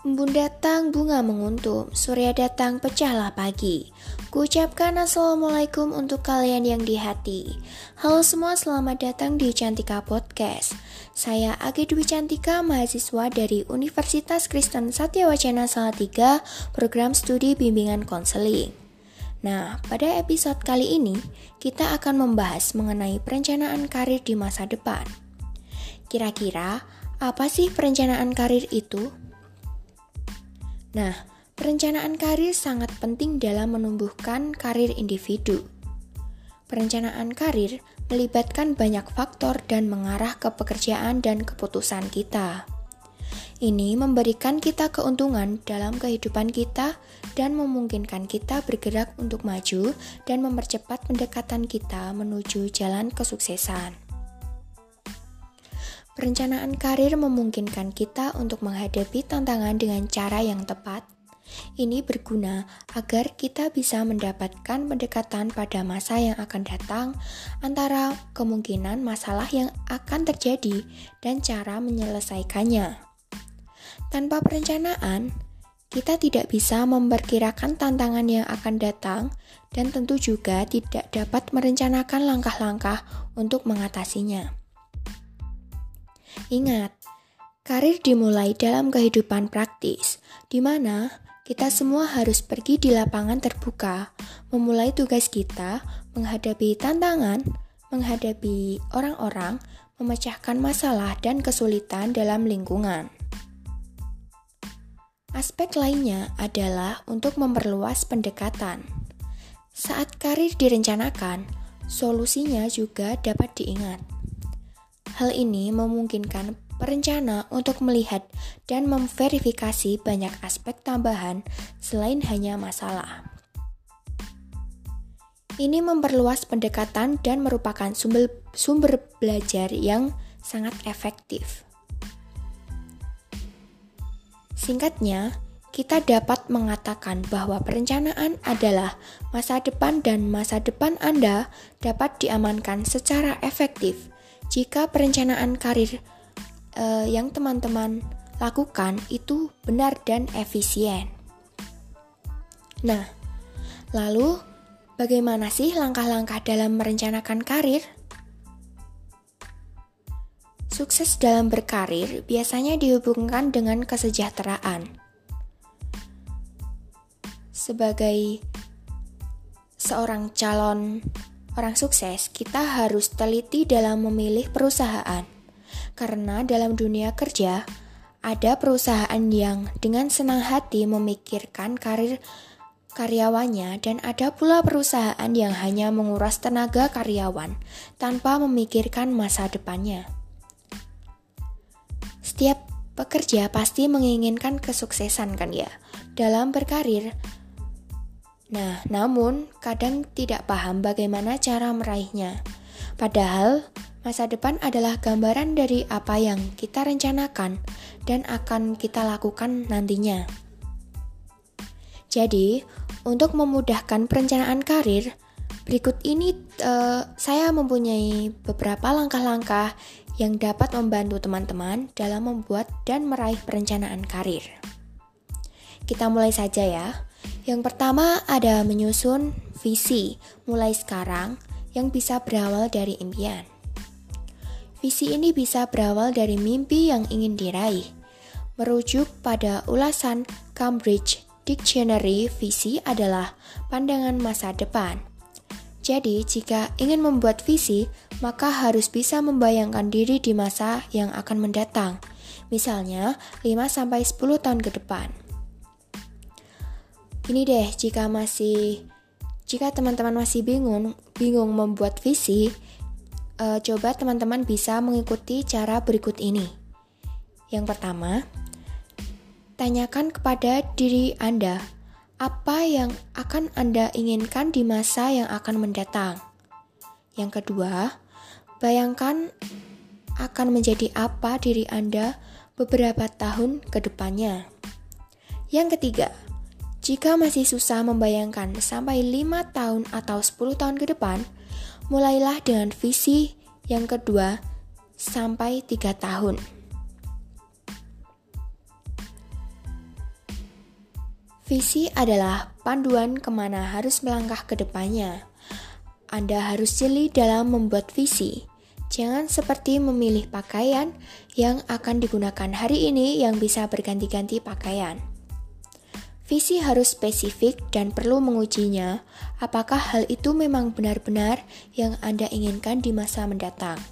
Embun datang, bunga menguntum, surya datang, pecahlah pagi. Kuucapkan Assalamualaikum untuk kalian yang di hati. Halo semua, selamat datang di Cantika Podcast. Saya Agi Dwi Cantika, mahasiswa dari Universitas Kristen Satya Wacana Salatiga, program studi bimbingan konseling. Nah, pada episode kali ini, kita akan membahas mengenai perencanaan karir di masa depan. Kira-kira, apa sih perencanaan karir itu? Nah, perencanaan karir sangat penting dalam menumbuhkan karir individu. Perencanaan karir melibatkan banyak faktor dan mengarah ke pekerjaan dan keputusan kita. Ini memberikan kita keuntungan dalam kehidupan kita dan memungkinkan kita bergerak untuk maju dan mempercepat pendekatan kita menuju jalan kesuksesan. Perencanaan karir memungkinkan kita untuk menghadapi tantangan dengan cara yang tepat. Ini berguna agar kita bisa mendapatkan pendekatan pada masa yang akan datang antara kemungkinan masalah yang akan terjadi dan cara menyelesaikannya. Tanpa perencanaan, kita tidak bisa memperkirakan tantangan yang akan datang dan tentu juga tidak dapat merencanakan langkah-langkah untuk mengatasinya. Ingat, karir dimulai dalam kehidupan praktis, di mana kita semua harus pergi di lapangan terbuka, memulai tugas kita, menghadapi tantangan, menghadapi orang-orang, memecahkan masalah dan kesulitan dalam lingkungan. Aspek lainnya adalah untuk memperluas pendekatan. Saat karir direncanakan, solusinya juga dapat diingat. Hal ini memungkinkan perencana untuk melihat dan memverifikasi banyak aspek tambahan selain hanya masalah. Ini memperluas pendekatan dan merupakan sumber, sumber belajar yang sangat efektif. Singkatnya, kita dapat mengatakan bahwa perencanaan adalah masa depan dan masa depan Anda dapat diamankan secara efektif jika perencanaan karir uh, yang teman-teman lakukan itu benar dan efisien. Nah, lalu bagaimana sih langkah-langkah dalam merencanakan karir? Sukses dalam berkarir biasanya dihubungkan dengan kesejahteraan. Sebagai seorang calon orang sukses, kita harus teliti dalam memilih perusahaan. Karena dalam dunia kerja, ada perusahaan yang dengan senang hati memikirkan karir karyawannya dan ada pula perusahaan yang hanya menguras tenaga karyawan tanpa memikirkan masa depannya. Setiap pekerja pasti menginginkan kesuksesan kan ya dalam berkarir Nah, namun kadang tidak paham bagaimana cara meraihnya. Padahal, masa depan adalah gambaran dari apa yang kita rencanakan dan akan kita lakukan nantinya. Jadi, untuk memudahkan perencanaan karir, berikut ini uh, saya mempunyai beberapa langkah-langkah yang dapat membantu teman-teman dalam membuat dan meraih perencanaan karir. Kita mulai saja ya. Yang pertama ada menyusun visi mulai sekarang yang bisa berawal dari impian. Visi ini bisa berawal dari mimpi yang ingin diraih. Merujuk pada ulasan Cambridge Dictionary, visi adalah pandangan masa depan. Jadi, jika ingin membuat visi, maka harus bisa membayangkan diri di masa yang akan mendatang. Misalnya, 5 10 tahun ke depan. Ini deh, jika masih jika teman-teman masih bingung bingung membuat visi, uh, coba teman-teman bisa mengikuti cara berikut ini. Yang pertama, tanyakan kepada diri Anda apa yang akan Anda inginkan di masa yang akan mendatang. Yang kedua, bayangkan akan menjadi apa diri Anda beberapa tahun ke depannya. Yang ketiga, jika masih susah membayangkan sampai 5 tahun atau 10 tahun ke depan, mulailah dengan visi yang kedua sampai 3 tahun. Visi adalah panduan ke mana harus melangkah ke depannya. Anda harus jeli dalam membuat visi. Jangan seperti memilih pakaian yang akan digunakan hari ini yang bisa berganti-ganti pakaian. Visi harus spesifik dan perlu mengujinya apakah hal itu memang benar-benar yang Anda inginkan di masa mendatang.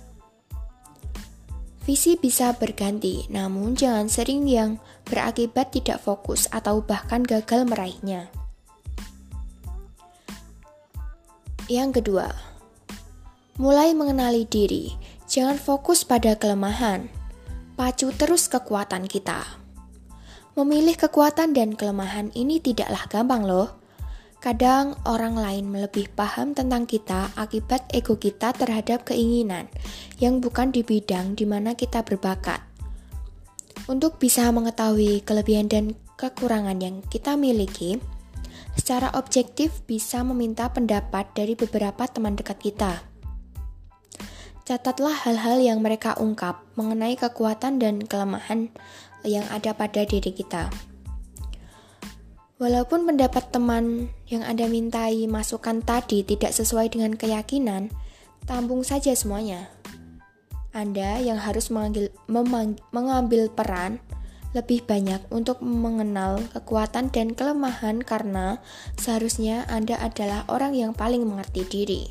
Visi bisa berganti, namun jangan sering yang berakibat tidak fokus atau bahkan gagal meraihnya. Yang kedua, mulai mengenali diri. Jangan fokus pada kelemahan. Pacu terus kekuatan kita. Memilih kekuatan dan kelemahan ini tidaklah gampang loh. Kadang orang lain lebih paham tentang kita akibat ego kita terhadap keinginan yang bukan di bidang di mana kita berbakat. Untuk bisa mengetahui kelebihan dan kekurangan yang kita miliki, secara objektif bisa meminta pendapat dari beberapa teman dekat kita. Catatlah hal-hal yang mereka ungkap mengenai kekuatan dan kelemahan yang ada pada diri kita. Walaupun pendapat teman yang Anda mintai masukan tadi tidak sesuai dengan keyakinan, tampung saja semuanya. Anda yang harus mengambil, mengambil peran lebih banyak untuk mengenal kekuatan dan kelemahan karena seharusnya Anda adalah orang yang paling mengerti diri.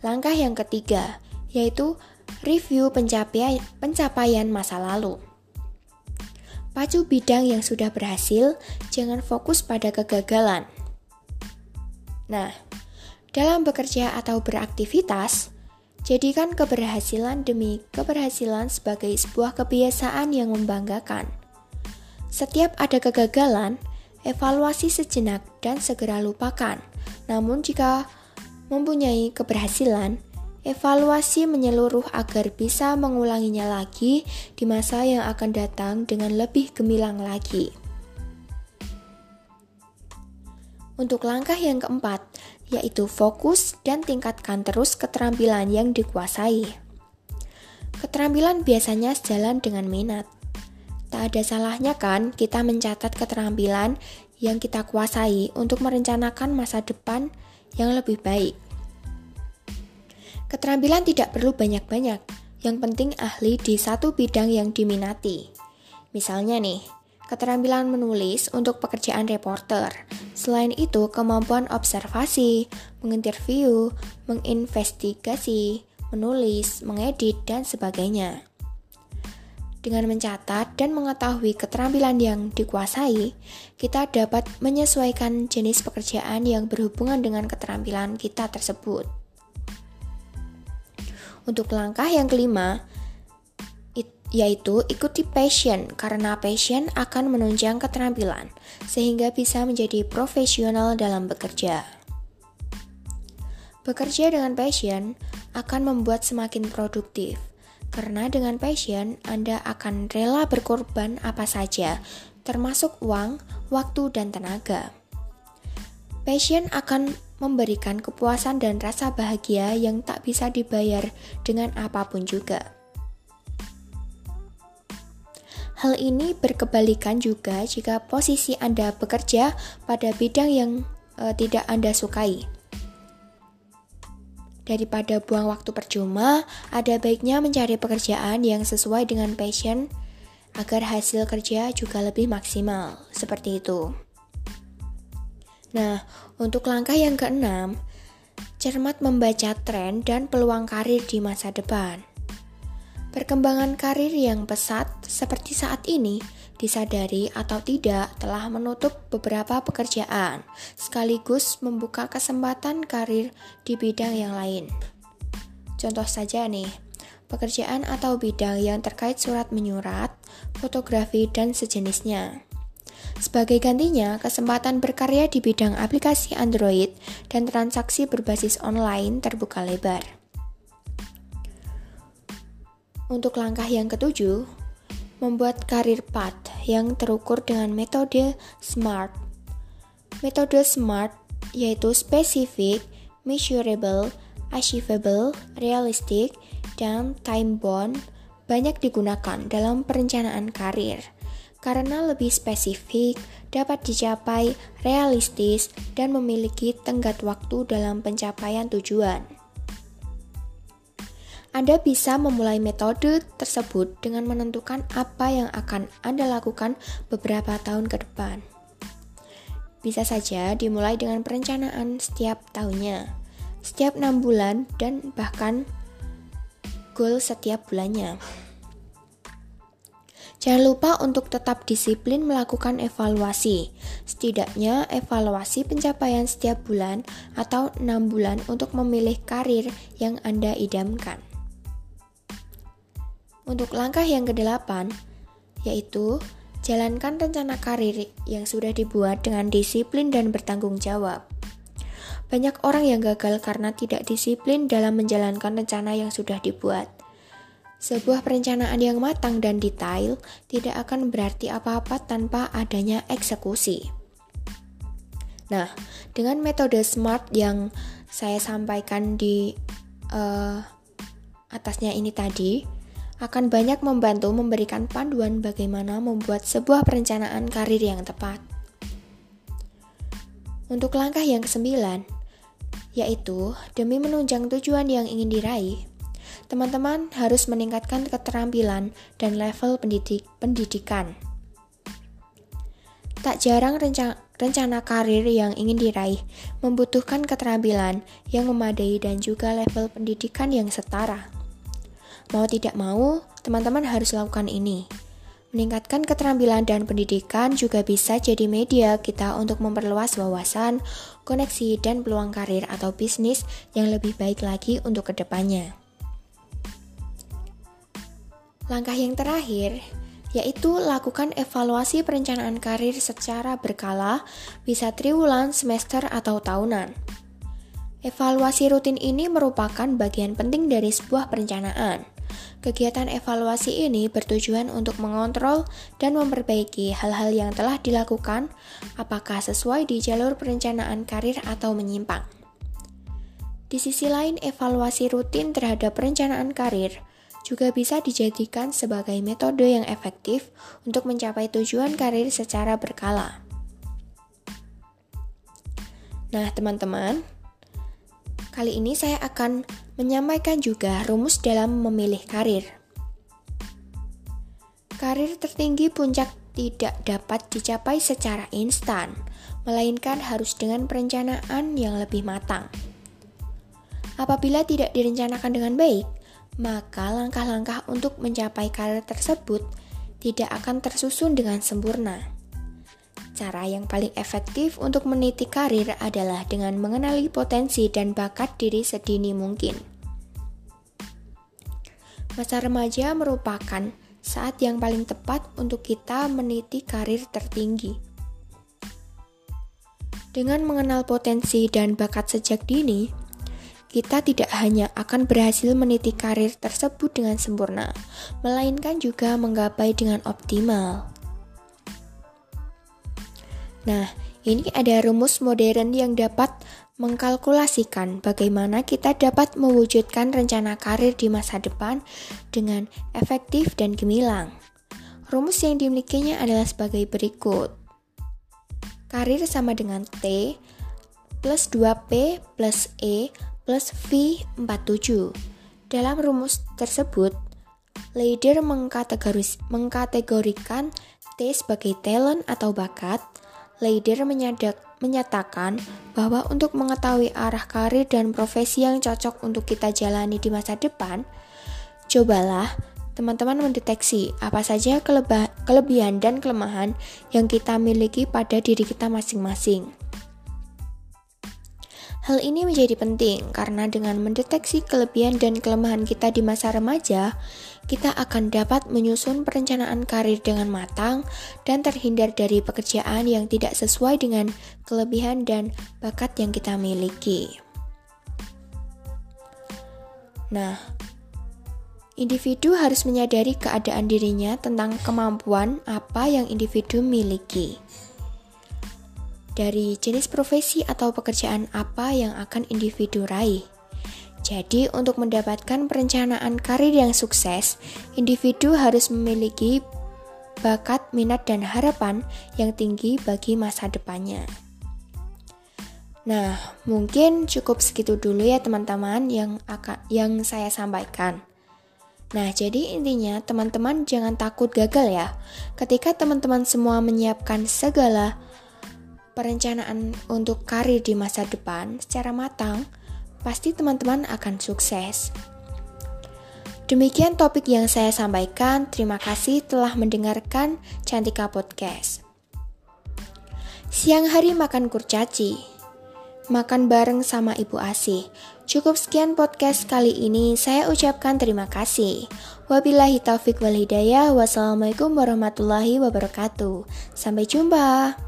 Langkah yang ketiga yaitu review pencapaian, pencapaian masa lalu. Pacu bidang yang sudah berhasil, jangan fokus pada kegagalan. Nah, dalam bekerja atau beraktivitas, jadikan keberhasilan demi keberhasilan sebagai sebuah kebiasaan yang membanggakan. Setiap ada kegagalan, evaluasi sejenak dan segera lupakan. Namun jika mempunyai keberhasilan, evaluasi menyeluruh agar bisa mengulanginya lagi di masa yang akan datang dengan lebih gemilang lagi. Untuk langkah yang keempat, yaitu fokus dan tingkatkan terus keterampilan yang dikuasai. Keterampilan biasanya sejalan dengan minat. Tak ada salahnya kan kita mencatat keterampilan yang kita kuasai untuk merencanakan masa depan yang lebih baik. Keterampilan tidak perlu banyak-banyak, yang penting ahli di satu bidang yang diminati. Misalnya nih, keterampilan menulis untuk pekerjaan reporter. Selain itu, kemampuan observasi, menginterview, menginvestigasi, menulis, mengedit, dan sebagainya. Dengan mencatat dan mengetahui keterampilan yang dikuasai, kita dapat menyesuaikan jenis pekerjaan yang berhubungan dengan keterampilan kita tersebut. Untuk langkah yang kelima, yaitu ikuti passion karena passion akan menunjang keterampilan sehingga bisa menjadi profesional dalam bekerja. Bekerja dengan passion akan membuat semakin produktif karena dengan passion Anda akan rela berkorban apa saja termasuk uang, waktu, dan tenaga. Passion akan memberikan kepuasan dan rasa bahagia yang tak bisa dibayar dengan apa pun juga. Hal ini berkebalikan juga jika posisi Anda bekerja pada bidang yang e, tidak Anda sukai. Daripada buang waktu percuma, ada baiknya mencari pekerjaan yang sesuai dengan passion agar hasil kerja juga lebih maksimal. Seperti itu. Nah, untuk langkah yang keenam, cermat membaca tren dan peluang karir di masa depan. Perkembangan karir yang pesat seperti saat ini disadari atau tidak telah menutup beberapa pekerjaan, sekaligus membuka kesempatan karir di bidang yang lain. Contoh saja nih, pekerjaan atau bidang yang terkait surat menyurat, fotografi, dan sejenisnya. Sebagai gantinya, kesempatan berkarya di bidang aplikasi Android dan transaksi berbasis online terbuka lebar. Untuk langkah yang ketujuh, membuat karir path yang terukur dengan metode SMART. Metode SMART yaitu spesifik, measurable, achievable, realistic, dan time bound banyak digunakan dalam perencanaan karir karena lebih spesifik, dapat dicapai, realistis, dan memiliki tenggat waktu dalam pencapaian tujuan. Anda bisa memulai metode tersebut dengan menentukan apa yang akan Anda lakukan beberapa tahun ke depan. Bisa saja dimulai dengan perencanaan setiap tahunnya, setiap enam bulan, dan bahkan goal setiap bulannya. Jangan lupa untuk tetap disiplin melakukan evaluasi. Setidaknya evaluasi pencapaian setiap bulan atau enam bulan untuk memilih karir yang Anda idamkan. Untuk langkah yang kedelapan, yaitu jalankan rencana karir yang sudah dibuat dengan disiplin dan bertanggung jawab. Banyak orang yang gagal karena tidak disiplin dalam menjalankan rencana yang sudah dibuat. Sebuah perencanaan yang matang dan detail tidak akan berarti apa-apa tanpa adanya eksekusi. Nah, dengan metode SMART yang saya sampaikan di uh, atasnya ini tadi, akan banyak membantu memberikan panduan bagaimana membuat sebuah perencanaan karir yang tepat. Untuk langkah yang kesembilan, yaitu demi menunjang tujuan yang ingin diraih, teman-teman harus meningkatkan keterampilan dan level pendidik pendidikan. Tak jarang rencana, rencana karir yang ingin diraih membutuhkan keterampilan yang memadai dan juga level pendidikan yang setara. Mau tidak mau, teman-teman harus lakukan ini. Meningkatkan keterampilan dan pendidikan juga bisa jadi media kita untuk memperluas wawasan, koneksi, dan peluang karir atau bisnis yang lebih baik lagi untuk ke depannya. Langkah yang terakhir yaitu lakukan evaluasi perencanaan karir secara berkala, bisa triwulan, semester, atau tahunan. Evaluasi rutin ini merupakan bagian penting dari sebuah perencanaan. Kegiatan evaluasi ini bertujuan untuk mengontrol dan memperbaiki hal-hal yang telah dilakukan, apakah sesuai di jalur perencanaan karir atau menyimpang. Di sisi lain, evaluasi rutin terhadap perencanaan karir juga bisa dijadikan sebagai metode yang efektif untuk mencapai tujuan karir secara berkala. Nah, teman-teman, kali ini saya akan menyampaikan juga rumus dalam memilih karir. Karir tertinggi puncak tidak dapat dicapai secara instan, melainkan harus dengan perencanaan yang lebih matang. Apabila tidak direncanakan dengan baik, maka langkah-langkah untuk mencapai karir tersebut tidak akan tersusun dengan sempurna. Cara yang paling efektif untuk meniti karir adalah dengan mengenali potensi dan bakat diri sedini mungkin. Masa remaja merupakan saat yang paling tepat untuk kita meniti karir tertinggi. Dengan mengenal potensi dan bakat sejak dini, kita tidak hanya akan berhasil meniti karir tersebut dengan sempurna, melainkan juga menggapai dengan optimal. Nah, ini ada rumus modern yang dapat mengkalkulasikan bagaimana kita dapat mewujudkan rencana karir di masa depan dengan efektif dan gemilang. Rumus yang dimilikinya adalah sebagai berikut. Karir sama dengan T plus 2P plus E plus V47. Dalam rumus tersebut, Leider mengkategoris, mengkategorikan T sebagai talent atau bakat. Leider menyadak, menyatakan bahwa untuk mengetahui arah karir dan profesi yang cocok untuk kita jalani di masa depan, cobalah teman-teman mendeteksi apa saja kelebihan dan kelemahan yang kita miliki pada diri kita masing-masing. Hal ini menjadi penting karena dengan mendeteksi kelebihan dan kelemahan kita di masa remaja, kita akan dapat menyusun perencanaan karir dengan matang dan terhindar dari pekerjaan yang tidak sesuai dengan kelebihan dan bakat yang kita miliki. Nah, individu harus menyadari keadaan dirinya tentang kemampuan apa yang individu miliki dari jenis profesi atau pekerjaan apa yang akan individu raih. Jadi, untuk mendapatkan perencanaan karir yang sukses, individu harus memiliki bakat, minat, dan harapan yang tinggi bagi masa depannya. Nah, mungkin cukup segitu dulu ya teman-teman yang akan yang saya sampaikan. Nah, jadi intinya teman-teman jangan takut gagal ya. Ketika teman-teman semua menyiapkan segala perencanaan untuk karir di masa depan secara matang, pasti teman-teman akan sukses. Demikian topik yang saya sampaikan. Terima kasih telah mendengarkan Cantika Podcast. Siang hari makan kurcaci makan bareng sama Ibu Asih. Cukup sekian podcast kali ini, saya ucapkan terima kasih. Wabillahi taufik wal hidayah, wassalamualaikum warahmatullahi wabarakatuh. Sampai jumpa.